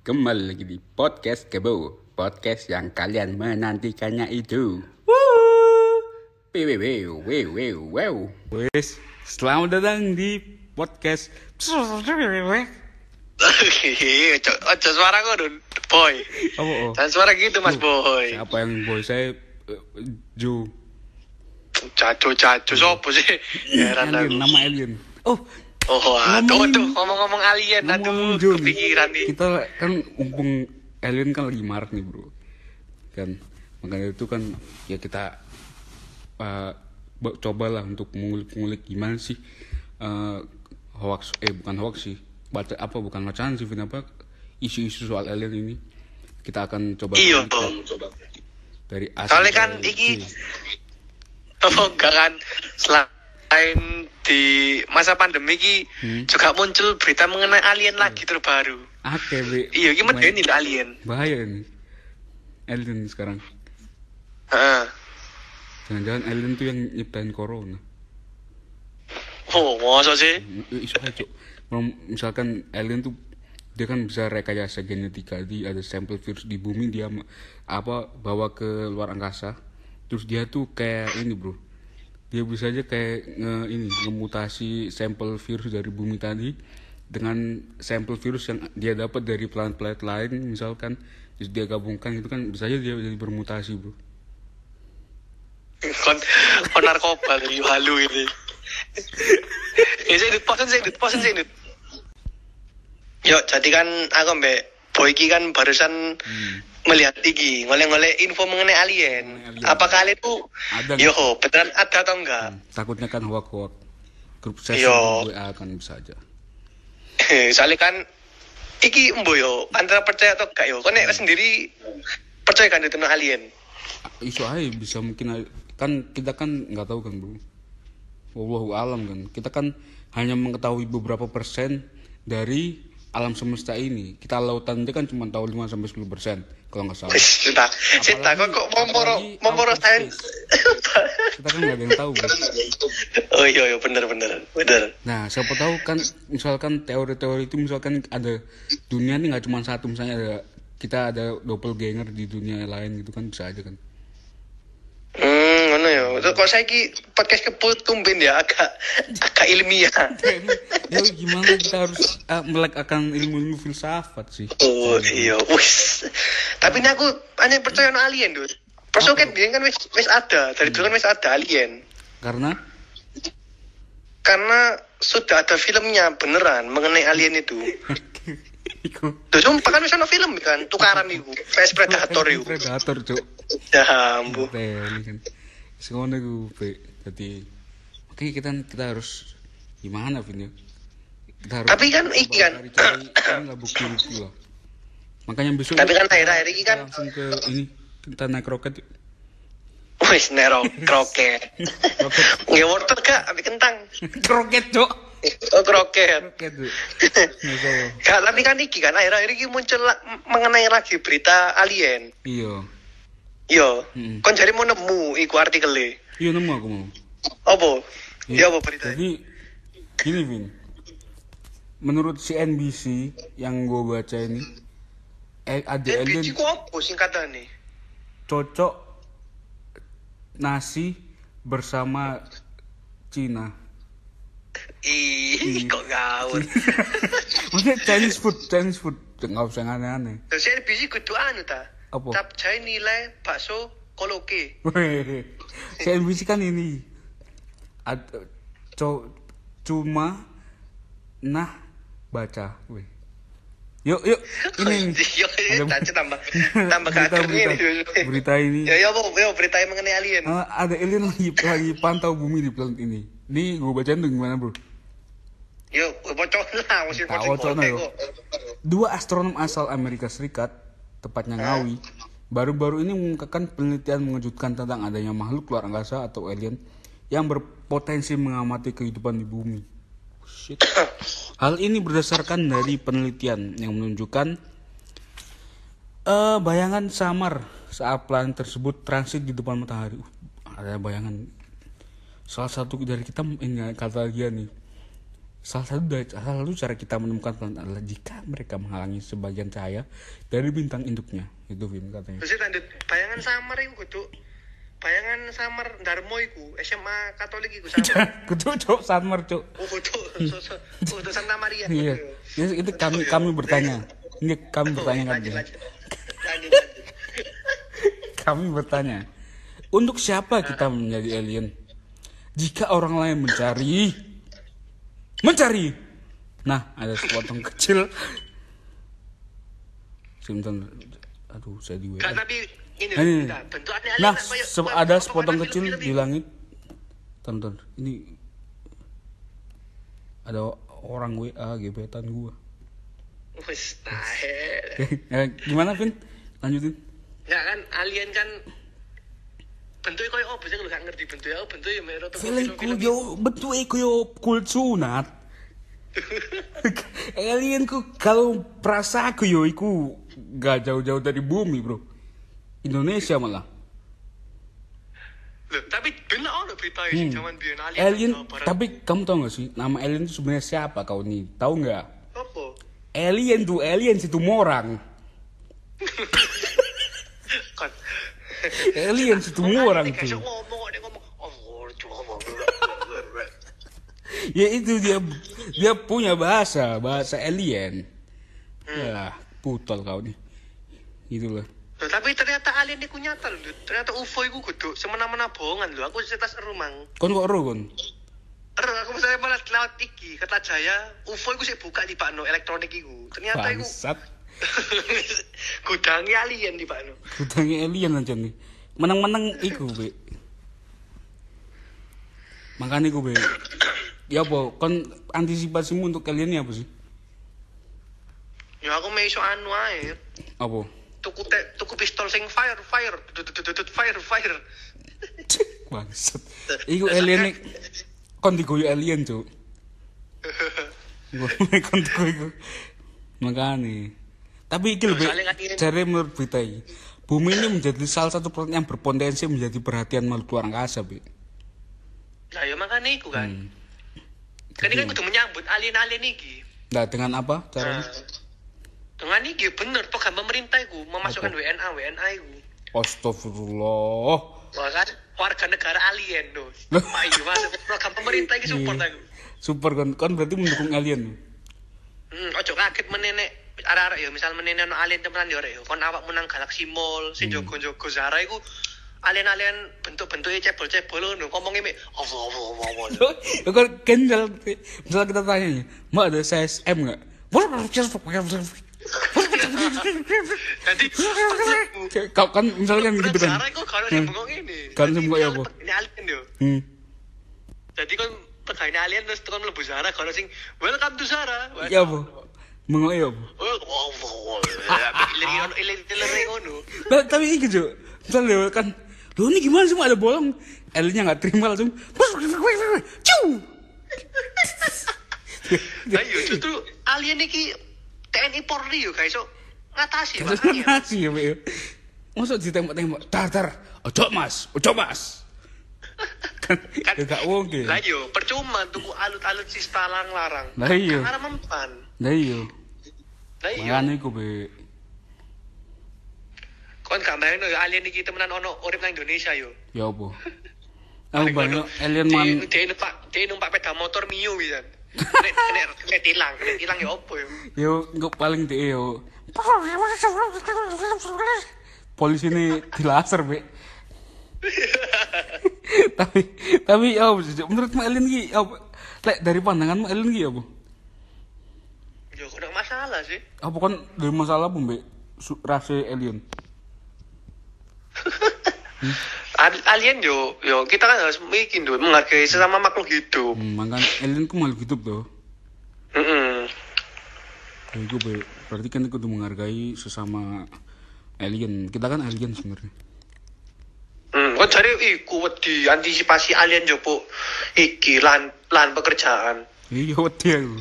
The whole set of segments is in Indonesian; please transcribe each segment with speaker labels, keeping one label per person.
Speaker 1: Kembali lagi di podcast Kebo Podcast yang kalian menantikannya itu wow, wow, wow. Wes, selamat datang di podcast
Speaker 2: Ojo ojo suara dun, boy.
Speaker 1: Apa oh?
Speaker 2: Jangan suara gitu mas boy.
Speaker 1: Siapa yang boy saya Ju
Speaker 2: Caco caco sopo sih? Heran
Speaker 1: Alien,
Speaker 2: aku.
Speaker 1: nama alien Oh,
Speaker 2: Oh aduh tuh ngomong-ngomong alien
Speaker 1: ngomong
Speaker 2: aduh
Speaker 1: Jun
Speaker 2: kepikiran nih.
Speaker 1: Kita kan mumpung alien kan lagi marak nih bro. Kan, makanya itu kan ya kita uh, cobalah untuk mengulik-ngulik gimana sih uh, hoax eh bukan hoax sih baca apa bukan bacaan sih apa isu-isu soal alien ini. Kita akan coba
Speaker 2: Iya.
Speaker 1: dari A
Speaker 2: Soalnya kan iki oh enggak kan selain di masa pandemi ki
Speaker 1: Hmm.
Speaker 2: juga muncul berita mengenai alien lagi terbaru.
Speaker 1: Ake, Be.
Speaker 2: Iya, ini medeni lho alien.
Speaker 1: bahaya ini alien sekarang
Speaker 2: Heeh.
Speaker 1: jangan-jangan alien tuh yang nyiptain corona
Speaker 2: Oh, masa sih?
Speaker 1: Isu aja, misalkan alien tuh dia kan bisa rekayasa genetika di ada sampel virus di bumi dia apa bawa ke luar angkasa terus dia tuh kayak ini bro dia bisa aja kayak nge ini ngemutasi sampel virus dari bumi tadi dengan sampel virus yang dia dapat dari planet-planet lain misalkan terus dia gabungkan itu kan bisa aja dia jadi bermutasi bro.
Speaker 2: Kon kon narkoba lho halu ini. Ya saya dut posen saya dut posen saya dut yo jadi kan aku mbak boy iki kan barusan melihat iki ngoleh-ngoleh info mengenai alien.
Speaker 1: Mengenai alien.
Speaker 2: apakah alien itu
Speaker 1: Ada
Speaker 2: yo beneran ada atau enggak?
Speaker 1: Takutnya kan hoak-hoak. Grup sesi. WA kan bisa aja.
Speaker 2: Soalnya kan iki mbo yo antara percaya atau enggak yo. Kau nek sendiri percaya kan itu alien?
Speaker 1: Isu aja bisa mungkin kan kita kan nggak tahu kan bro wallahu alam kan. Kita kan hanya mengetahui beberapa persen dari alam semesta ini kita lautan aja kan cuma tahu 5 sampai 10 persen kalau nggak salah
Speaker 2: Cinta, cinta, kok kok momporo
Speaker 1: outer
Speaker 2: sains.
Speaker 1: kita kan nggak ada yang tahu bro
Speaker 2: oh iya, iya, bener, bener, bener.
Speaker 1: nah siapa tahu kan misalkan teori-teori itu misalkan ada dunia ini nggak cuma satu misalnya ada kita ada doppelganger di dunia lain gitu kan bisa aja kan
Speaker 2: ngono ya. Terus Kok saya ki podcast kebut tumben ya agak agak ilmiah.
Speaker 1: ya gimana kita harus uh, melek akan ilmu-ilmu filsafat sih
Speaker 2: Oh iya, wis. Tapi ini aku hanya percaya no alien, Dut. Persoket dia kan wis wis ada, dari dulu kan wis ada alien.
Speaker 1: karena
Speaker 2: Karena sudah ada filmnya beneran mengenai alien itu.
Speaker 1: Iku
Speaker 2: Tuh, sumpah kan wis ada film kan, tukaran itu. PS Predator itu.
Speaker 1: predator cuk
Speaker 2: Ya ampun.
Speaker 1: Gue pe jadi oke kita kita harus gimana Vin ya kita harus
Speaker 2: Tapi kan iki kan.
Speaker 1: cari cari lah bukti-bukti lah makanya besok
Speaker 2: Tapi kan akhir-akhir ini kan
Speaker 1: langsung ke ini kita naik roket
Speaker 2: wis nero kroket.
Speaker 1: roket
Speaker 2: Nggak wortel gak, tapi kentang.
Speaker 1: roket cuk
Speaker 2: Oh, kroket.
Speaker 1: roket tuh Nggak tahu.
Speaker 2: Gak, tapi kan iki kan akhir-akhir ini muncul mengenai lagi berita alien.
Speaker 1: iya
Speaker 2: Yo,
Speaker 1: Mm-mm.
Speaker 2: kon jari mau nemu iku artikelnya.
Speaker 1: iya nemu aku mau
Speaker 2: Apa?
Speaker 1: Iya.
Speaker 2: Ya apa berita?
Speaker 1: Jadi gini Vin, menurut CNBC yang gue baca ini, eh, ada alien
Speaker 2: biji ku apa singkatannya?
Speaker 1: cocok nasi bersama Cina.
Speaker 2: Ih, kok gaul.
Speaker 1: Maksudnya Chinese food, Chinese food, nggak usah aneh-aneh.
Speaker 2: Biji kudu anu ta.
Speaker 1: Apa?
Speaker 2: Cap jai nilai bakso koloke.
Speaker 1: Weh, CNBC kan ini, ad, co, cuma nah baca, weh. Yuk, yuk, ini.
Speaker 2: Yo,
Speaker 1: Ada-
Speaker 2: tadi tambah tambah
Speaker 1: berita, berita,
Speaker 2: ini.
Speaker 1: berita ini.
Speaker 2: Ya ya? Ya berita mengenai alien.
Speaker 1: Ah, ada alien lagi lagi pantau bumi di planet ini. Ini gue bacain tuh gimana bro?
Speaker 2: Yo, bocor lah mesti
Speaker 1: Tak
Speaker 2: bocor.
Speaker 1: Dua astronom asal Amerika Serikat, tepatnya Ngawi, baru-baru ini mengungkapkan penelitian mengejutkan tentang adanya makhluk luar angkasa atau alien yang berpotensi mengamati kehidupan di bumi. Shit. Hal ini berdasarkan dari penelitian yang menunjukkan eh bayangan samar saat planet tersebut transit di depan matahari. Uh, ada bayangan salah satu dari kita ini kata dia nih salah satu dari- salah satu cara kita menemukan planet adalah jika mereka menghalangi sebagian cahaya dari bintang induknya. Itu Vin katanya.
Speaker 2: Terus lanjut. Bayangan samar iku kudu bayangan samar Darmo iku SMA Katolik iku samar.
Speaker 1: kudu cok samar cok
Speaker 2: Oh kudu so- so- kudu Santa Maria.
Speaker 1: iya. Itu, itu kami kami bertanya. Ini kami bertanya kan kami bertanya untuk siapa kita menjadi alien? Jika orang lain mencari mencari nah ada sepotong kecil sebentar aduh saya di WA.
Speaker 2: Tapi ini
Speaker 1: Nah, ini.
Speaker 2: nah,
Speaker 1: Nah, se- ada sepotong kecil di langit. Tonton, ini ada orang WA gebetan gua.
Speaker 2: Wes, tahe.
Speaker 1: Eh, gimana, Vin? Lanjutin.
Speaker 2: Enggak kan alien kan bentuknya kayak apa sih kalau gak ngerti bentuknya oh bentuknya merah tuh
Speaker 1: Filmku yo bentuk iku yo kul sunat. Alien ku kalau perasa aku yo iku gak jauh-jauh dari bumi, Bro. Indonesia malah.
Speaker 2: Loh, tapi bener ono berita sih zaman biyen alien.
Speaker 1: Hmm. Alien, tapi kamu tahu gak sih nama alien itu sebenarnya siapa kau nih? Tahu nggak?
Speaker 2: apa?
Speaker 1: Alien tuh alien situ orang. Alien situ orang tuh.
Speaker 2: ngomong dia ngomong oh cuma ngomong.
Speaker 1: Ya itu dia dia punya bahasa, bahasa alien. Ya, putol kau nih. Itulah.
Speaker 2: Loh, tapi ternyata alien itu nyata loh. Ternyata UFO itu kudu semena-mena bohongan loh. Aku cerita seru mang.
Speaker 1: Kon kok ero kon?
Speaker 2: Aku misalnya malah lewat iki, kata Jaya, UFO itu sih buka di Pak No, elektronik itu. Ternyata itu. gudangnya alien di Pak No.
Speaker 1: Hutangnya alien aja nih. Menang-menang iku, Be. Makanya iku, Be. Ya apa, kon antisipasimu untuk kalian ini apa sih?
Speaker 2: Ya aku mau iso anu ae.
Speaker 1: Apa?
Speaker 2: Tuku te, tuku pistol sing fire, fire, dut dut dut dut, fire, fire.
Speaker 1: Bangsat. Iku alien nih. Kon digoyo alien, Cuk. Gue kon digoyo iku. Tapi iki lebih
Speaker 2: ini-
Speaker 1: cari menurut berita ini. Bumi ini menjadi salah satu planet yang berpotensi menjadi perhatian makhluk luar angkasa, Be.
Speaker 2: Lah ya makanya iku kan.
Speaker 1: Hmm.
Speaker 2: Kan ini kan kudu menyambut alien-alien iki.
Speaker 1: Nah, dengan apa caranya?
Speaker 2: Nah, dengan iki bener program pemerintah iku memasukkan
Speaker 1: Apa?
Speaker 2: WNA WNA iku.
Speaker 1: Astagfirullah.
Speaker 2: Wah kan warga negara alien tuh. Wah iya masuk program pemerintah iki support
Speaker 1: Iya.
Speaker 2: aku.
Speaker 1: Super kan, kan berarti mendukung alien.
Speaker 2: Hmm, ojo kaget menenek arek-arek ya misal menenek no alien temenan ya arek ya. Kon awak menang Galaxy Mall sing
Speaker 1: Hmm.
Speaker 2: jogo-jogo Zara iku alien-alien bentuk-bentuknya cebol-cebol ngono ngomongnya mek apa apa apa.
Speaker 1: Ya kan kan misal, kita tanya mau ada size M nggak?
Speaker 2: Jadi
Speaker 1: Kau kan misalnya kan gitu kan.
Speaker 2: Ini.
Speaker 1: Kan sing bengok ya apa?
Speaker 2: Ini alien yo.
Speaker 1: Hmm.
Speaker 2: Jadi kan pegawai alien terus tekan mlebu Zara kalau sing welcome to Zara.
Speaker 1: Ya apa? Mengok ya apa?
Speaker 2: Oh.
Speaker 1: Nah, tapi ini gitu. Misalnya kan, lo ini gimana sih ada bolong? Aliennya nggak terima langsung. Ciu.
Speaker 2: Nah, iya justru alien iki TNI Polri yo guys, so ngatasi makanya.
Speaker 1: nasi ya, Be. Masuk ditembak-tembak. Tar. Ojo mas, ojo mas. kan,
Speaker 2: Kan-
Speaker 1: ya gak mungkin.
Speaker 2: Lah yo percuma tuku alut-alut sista larang-larang.
Speaker 1: Lah iya.
Speaker 2: Karena mempan.
Speaker 1: Nah iya.
Speaker 2: Lah iya.
Speaker 1: Makanya iku, Be.
Speaker 2: Kon gak bayangno yo alien iki temenan ono urip nang Indonesia yo.
Speaker 1: Ya apa? Aku banyak alien man.
Speaker 2: Dia numpak, dia numpak sepeda motor Mio bisa. Nek nek nek tilang, nek tilang ya opo yo.
Speaker 1: Yo, nggak paling deh yo. Polisi ini di laser, Be. tapi tapi ya menurutmu alien ki apa? Lek dari pandanganmu alien ki apa?
Speaker 2: Yo kok nggak masalah sih.
Speaker 1: Apa kan dari masalah apa, Be? Rasa alien.
Speaker 2: Al- alien yo yo kita kan harus mikir tuh menghargai sesama makhluk hidup.
Speaker 1: Hmm, makanya alien ku makhluk hidup tuh.
Speaker 2: Heeh.
Speaker 1: Ya, itu Be. Berarti kan itu menghargai sesama alien. Kita kan alien sebenarnya.
Speaker 2: Hmm, kok cari iku wedi antisipasi alien jopo iki lan lan pekerjaan.
Speaker 1: Iya, wedi aku.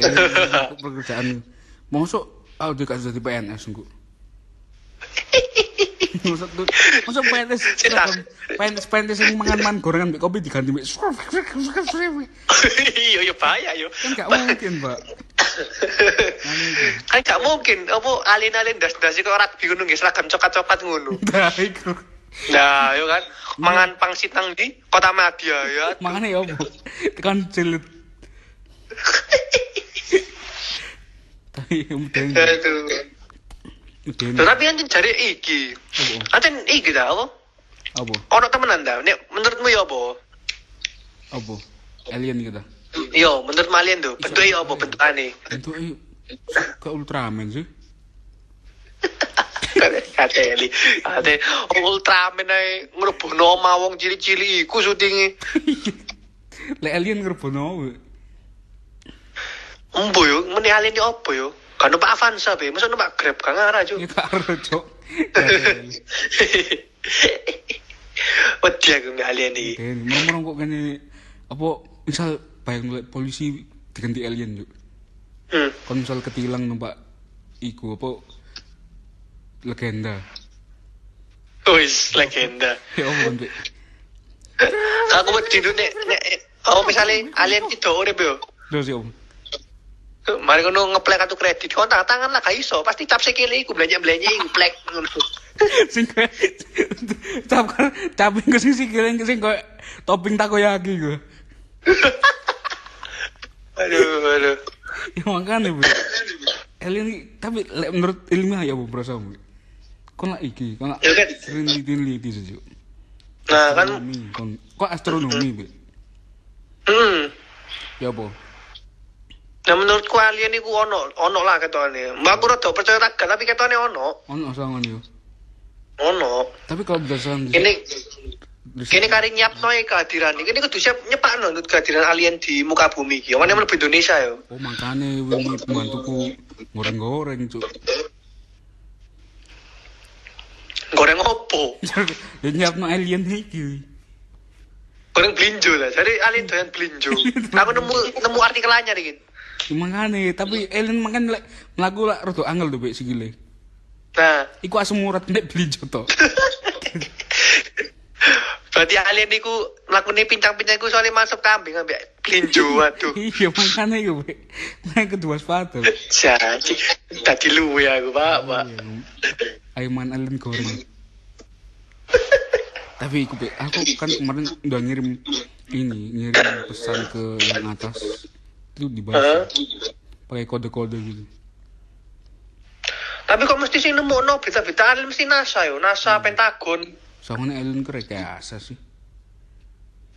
Speaker 1: Pekerjaan. Mosok aku dikasih jadi PNS engko. Masa tuh, masa PNS PNS PNS yang mangan-mangan gorengan mbek kopi diganti mbek
Speaker 2: iya iya bahaya yo
Speaker 1: kan gak mungkin, Pak. Itu.
Speaker 2: kan gak mungkin apa alien-alien das-das kok rugby ngono nggih seragam coklat-coklat ngono
Speaker 1: Nah, iku.
Speaker 2: nah yo kan mangan pangsit nang di kota Madia ya
Speaker 1: Makanya ya, Bu. Tekan cilit. Mudeng.
Speaker 2: aduh. Loh, tapi kan jari iki? Aten iki dah apa
Speaker 1: Apa?
Speaker 2: ono temenan dah nek menurutmu ya apa
Speaker 1: Apa? Alien kita.
Speaker 2: yo menurut alien tuh bentuknya apa bentukane
Speaker 1: eh, ke Ultraman sih.
Speaker 2: kate li kate Ultraman ae ngrebono omah wong cili-cili iku syutinge
Speaker 1: Lek alien ngerbono we.
Speaker 2: Embo yo, meni alien iki apa yo? Kan numpak Avanza be, masa numpak Grab kan arah
Speaker 1: Ya
Speaker 2: cuk.
Speaker 1: gak. Gak ada.
Speaker 2: Wedi aku alien iki.
Speaker 1: Oke, ngomong kok kene apa misal bayang lek polisi diganti alien yuk.
Speaker 2: Hmm.
Speaker 1: Kon misal ketilang numpak iku apa legenda.
Speaker 2: Wis legenda.
Speaker 1: Ya mbek.
Speaker 2: Aku wedi nek nek oh misale alien itu urip yo.
Speaker 1: Terus ya om.
Speaker 2: Mari kono ngeplek kartu kredit, kon tangan tangan lah gak iso, pasti cap sikile iku belanja-belanja iku plek ngono.
Speaker 1: sing cap cap ke sing sikile sing kowe topping takoyaki gue.
Speaker 2: Aduh, aduh.
Speaker 1: Ya makanya bu. Iki- tapi menurut ilmiah ya bu berasa bu. Kon lah iki, kon lah
Speaker 2: Ya kan?
Speaker 1: sering neliti saja.
Speaker 2: Nah, kan
Speaker 1: kon kok astronomi bu.
Speaker 2: hmm.
Speaker 1: Ya bu.
Speaker 2: Nah menurutku alien iku ono, ono lah ketone. Mbak aku rada percaya tak gak, tapi ketone ono.
Speaker 1: Ono sangan yo.
Speaker 2: Ono.
Speaker 1: Tapi kalau berdasarkan
Speaker 2: Ini Kini kari nyiapno e kehadiran. Kini kudu siap nyepakno nut kehadiran alien di muka bumi iki. Mana mlebu Indonesia yo.
Speaker 1: Oh makanya wingi pembantuku goreng-goreng cuk.
Speaker 2: Goreng opo?
Speaker 1: Ya nyiapno alien iki.
Speaker 2: Goreng blinjo lah. Jadi alien doyan blinjo. Aku nemu nemu artikel anyar iki.
Speaker 1: Ya makanya, tapi alien makan lek mlaku lak rada angel tuh bek sikile.
Speaker 2: Nah,
Speaker 1: Iku asem urat nek beli joto.
Speaker 2: berarti alien iku mlakune pincang-pincang iku soalnya masuk kambing ambek blinjo. Waduh.
Speaker 1: iya makanya iku bek. Makanya kedua sepatu.
Speaker 2: Jadi tadi luwe aku, Pak, Pak.
Speaker 1: Aiman alien goreng. Tapi iku bek, aku kan kemarin udah ngirim ini, ngirim pesan ke yang atas. Itu dibalas pakai kode-kode gitu.
Speaker 2: Tapi kok mesti sing nemu no berita-berita alien mesti NASA yo, NASA Pentagon.
Speaker 1: Soalnya alien keren kayak asa sih.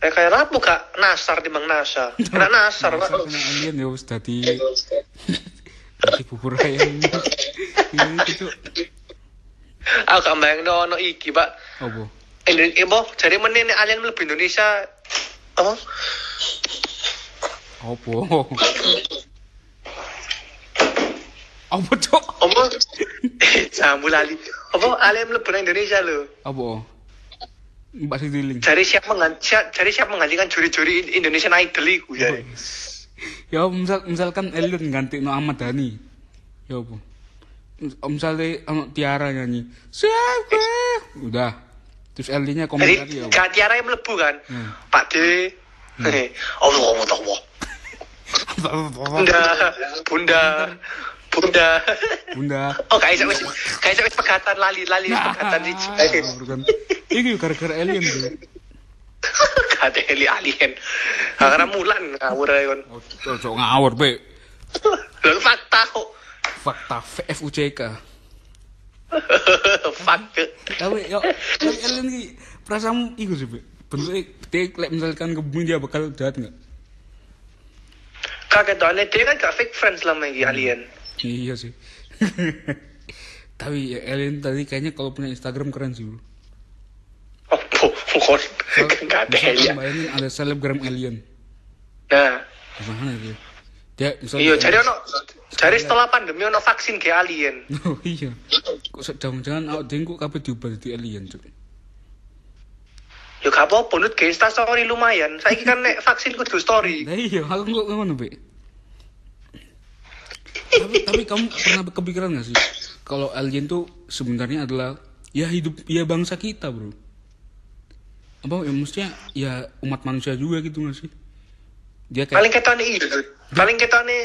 Speaker 2: Eh kayak rapu gak nasar timbang NASA. Kena nasar, Pak.
Speaker 1: Kena alien ya wis dadi dadi bubur ayam. Iya gitu.
Speaker 2: Aku gak bayangno ono iki, Pak.
Speaker 1: Apa?
Speaker 2: Indonesia, jadi menene alien mlebu Indonesia apa?
Speaker 1: Apa? Apa cok?
Speaker 2: Apa? Jambu lali. Alien mlebu nang Indonesia lho?
Speaker 1: Apa? Mbak Siti Ling.
Speaker 2: Cari siap mengganti cari siap menggantikan juri-juri Indonesian Idol iku ya.
Speaker 1: Ya misal misalkan alien ganti no Ahmad Dhani. Ya apa? Misalnya ono Tiara nyanyi siapa? Udah. Terus aliennya komentar
Speaker 2: Jadi
Speaker 1: ya.
Speaker 2: gak tiara yang mlebu kan.
Speaker 1: Hmm.
Speaker 2: Pak D. Eh, Allah Allah Allah. Bunda, bunda, bunda.
Speaker 1: Bunda.
Speaker 2: Oh, kayak wis kayak wis pegatan lali lali wis pegatan di
Speaker 1: Ah. Iki gara-gara alien tuh.
Speaker 2: Kata heli alien. Karena mulan ngawur ae kon.
Speaker 1: Oh, cok ngawur, Be.
Speaker 2: Lalu fakta kok.
Speaker 1: Fakta FUCK.
Speaker 2: Fakta.
Speaker 1: Tapi yo, tapi alien iki perasaanmu iku sih, Be. Bentuknya lek misalkan ke bumi dia bakal jahat nggak?
Speaker 2: Kaget dong, dia kan gak fake friends lama lagi alien.
Speaker 1: Iya sih. Tapi ya, alien tadi kayaknya kalau punya Instagram keren sih, bro.
Speaker 2: Oh, bukan. Gak ada ya.
Speaker 1: bayangin ada selebgram alien.
Speaker 2: Nah,
Speaker 1: Gimana dia? Dia misalnya
Speaker 2: iya, jadi ono, jadi setelah pandemi ono vaksin ke alien.
Speaker 1: Oh iya. Kok jangan-jangan awak dengku kabeh diubah jadi alien, Cuk.
Speaker 2: Ya gak apa-apa, nut ke Insta story lumayan. Saya kan nek vaksin kudu story.
Speaker 1: Nah iya, aku kok ngono, Be. tapi, tapi kamu pernah kepikiran gak sih kalau alien tuh sebenarnya adalah ya hidup ya bangsa kita bro apa ya maksudnya ya umat manusia juga gitu gak sih dia kayak
Speaker 2: paling ketone iya Dut. paling ketone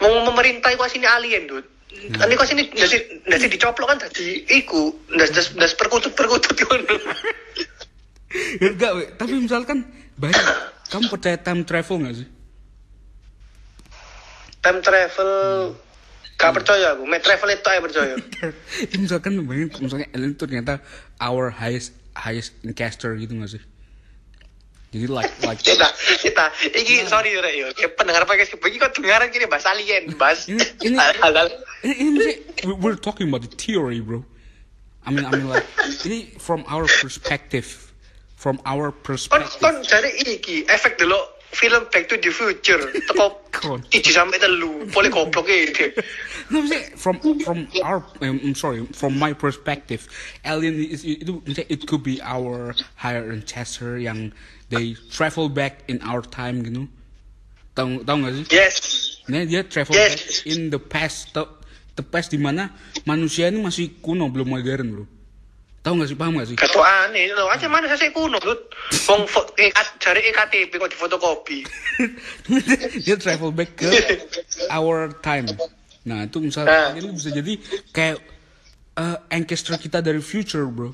Speaker 2: mau memerintah iku sini alien Dut
Speaker 1: Nah.
Speaker 2: Kok sini nasi nasi dicoplok kan tadi iku das das das perkutut perkutut ngono.
Speaker 1: Ya, enggak we. tapi misalkan banyak kamu percaya time travel gak sih?
Speaker 2: Time travel gak percaya aku, main travel itu aja percaya.
Speaker 1: Ya, misalkan bayangin misalnya alien itu ternyata our highest highest encaster gitu gak sih? Jadi like like
Speaker 2: Kita, kita, iki sorry Rek yo, pendengar podcast begini kok dengaran gini bahas alien, bahas
Speaker 1: Ini- ini- ini, ini we- we're talking about the theory bro. I mean I mean like ini from our perspective from our
Speaker 2: Kon
Speaker 1: perspective
Speaker 2: kon dari iki efek dulu film Back to the Future teko
Speaker 1: Kon.
Speaker 2: iji sampai telu, boleh goblok.
Speaker 1: No, maksudnya from from our um, I'm sorry from my perspective, alien is itu it could be our higher ancestor yang they travel back in our time gitu. Tahu tahu nggak sih?
Speaker 2: Yes.
Speaker 1: Nah, dia travel
Speaker 2: Yes.
Speaker 1: back in the past, the, the past di mana manusia ini masih kuno belum modern bro. Tahu nggak sih paham nggak sih?
Speaker 2: Kata aneh lho, aja mana saya kuno, Dut. Wong ikat cari EKTP kok di fotokopi.
Speaker 1: dia travel back ke our time. Nah itu
Speaker 2: Nah.
Speaker 1: misalnya ini bisa jadi kayak uh, ancestor kita dari future bro.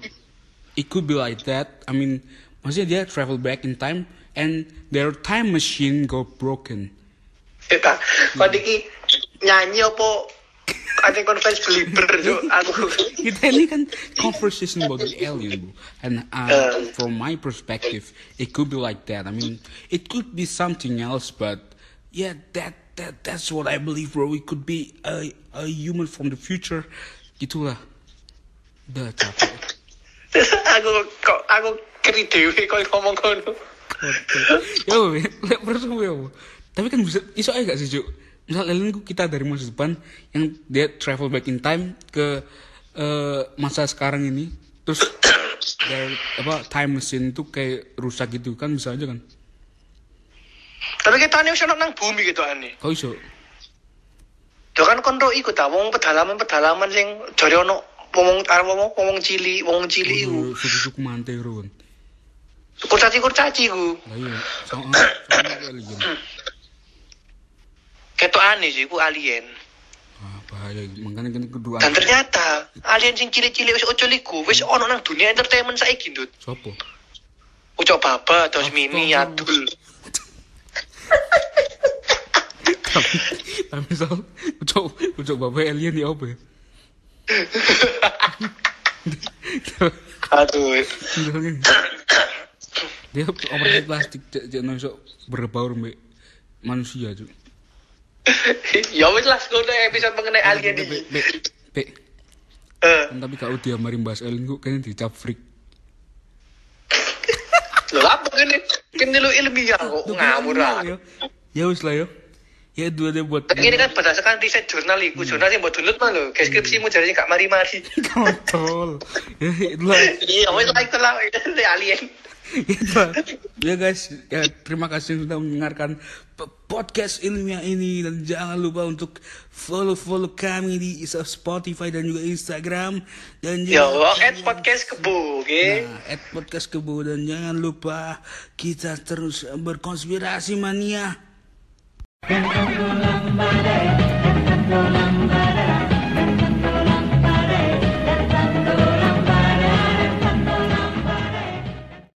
Speaker 1: It could be like that. I mean, maksudnya dia travel back in time and their time machine got broken.
Speaker 2: Kita, kok nyanyi apa ada konferensi belieber Dut. Aku
Speaker 1: Kita ini kan conversation about the alien bro. And uh, from my perspective, it could be like that. I mean, it could be something else, but yeah, that that that's what I believe, bro. It could be a a human from the future. Gitulah. Dah capek.
Speaker 2: aku kok aku keri dewe kok ngomong ngono.
Speaker 1: Yo, perlu yo. Tapi kan bisa iso aja gak sih, Cuk? Misal alien kita dari masa depan yang dia travel back in time ke eh, masa sekarang ini, terus dari apa time machine itu kayak rusak gitu kan bisa aja kan?
Speaker 2: Tapi kita wis ono nang bumi gitu aneh.
Speaker 1: Kau iso?
Speaker 2: Yo kan kon ro iku ta wong pedalaman-pedalaman sing jare ono wong arep wong wong cili, wong cili iku.
Speaker 1: Suku-suku mantero.
Speaker 2: Kurcaci-kurcaci iku.
Speaker 1: Lah iya, alien.
Speaker 2: Ketok aneh sih iku alien.
Speaker 1: Ah, bahaya gitu. Makanya kan kedua
Speaker 2: Dan ternyata alien sing cilik-cilik wis ocol iku wis ono nang dunia entertainment saiki, Dut.
Speaker 1: sopo?
Speaker 2: Ucok Baba, terus Mimi. Adul.
Speaker 1: tapi tapi misal ucok ucok bapak alien ya apa ya?
Speaker 2: Aduh.
Speaker 1: Dia operasi plastik cek cek no iso berbaur mbek manusia cuy.
Speaker 2: ya wis lah ngono episode mengenai alien
Speaker 1: be,
Speaker 2: Eh,
Speaker 1: kan tapi kau dia mari bahas alien kok kayaknya dicap freak.
Speaker 2: lho apa kene? Kene lu ilmiah kok ngawur ah.
Speaker 1: Ya, ya wis lah yo. Ya dua deh buat
Speaker 2: Tapi ini kan berdasarkan riset jurnal iku, jurnal yang buat download mah lho. Deskripsimu jadinya gak mari-mari.
Speaker 1: kontol. Ya.
Speaker 2: Iya, wis lah itu lah alien.
Speaker 1: Itulah. Ya guys, ya terima kasih sudah mendengarkan podcast ilmiah ini dan jangan lupa untuk follow-follow kami di Spotify dan juga Instagram dan
Speaker 2: Yo,
Speaker 1: juga
Speaker 2: at podcast kebo, oke?
Speaker 1: Nah, at podcast kebo dan jangan lupa kita terus berkonspirasi mania.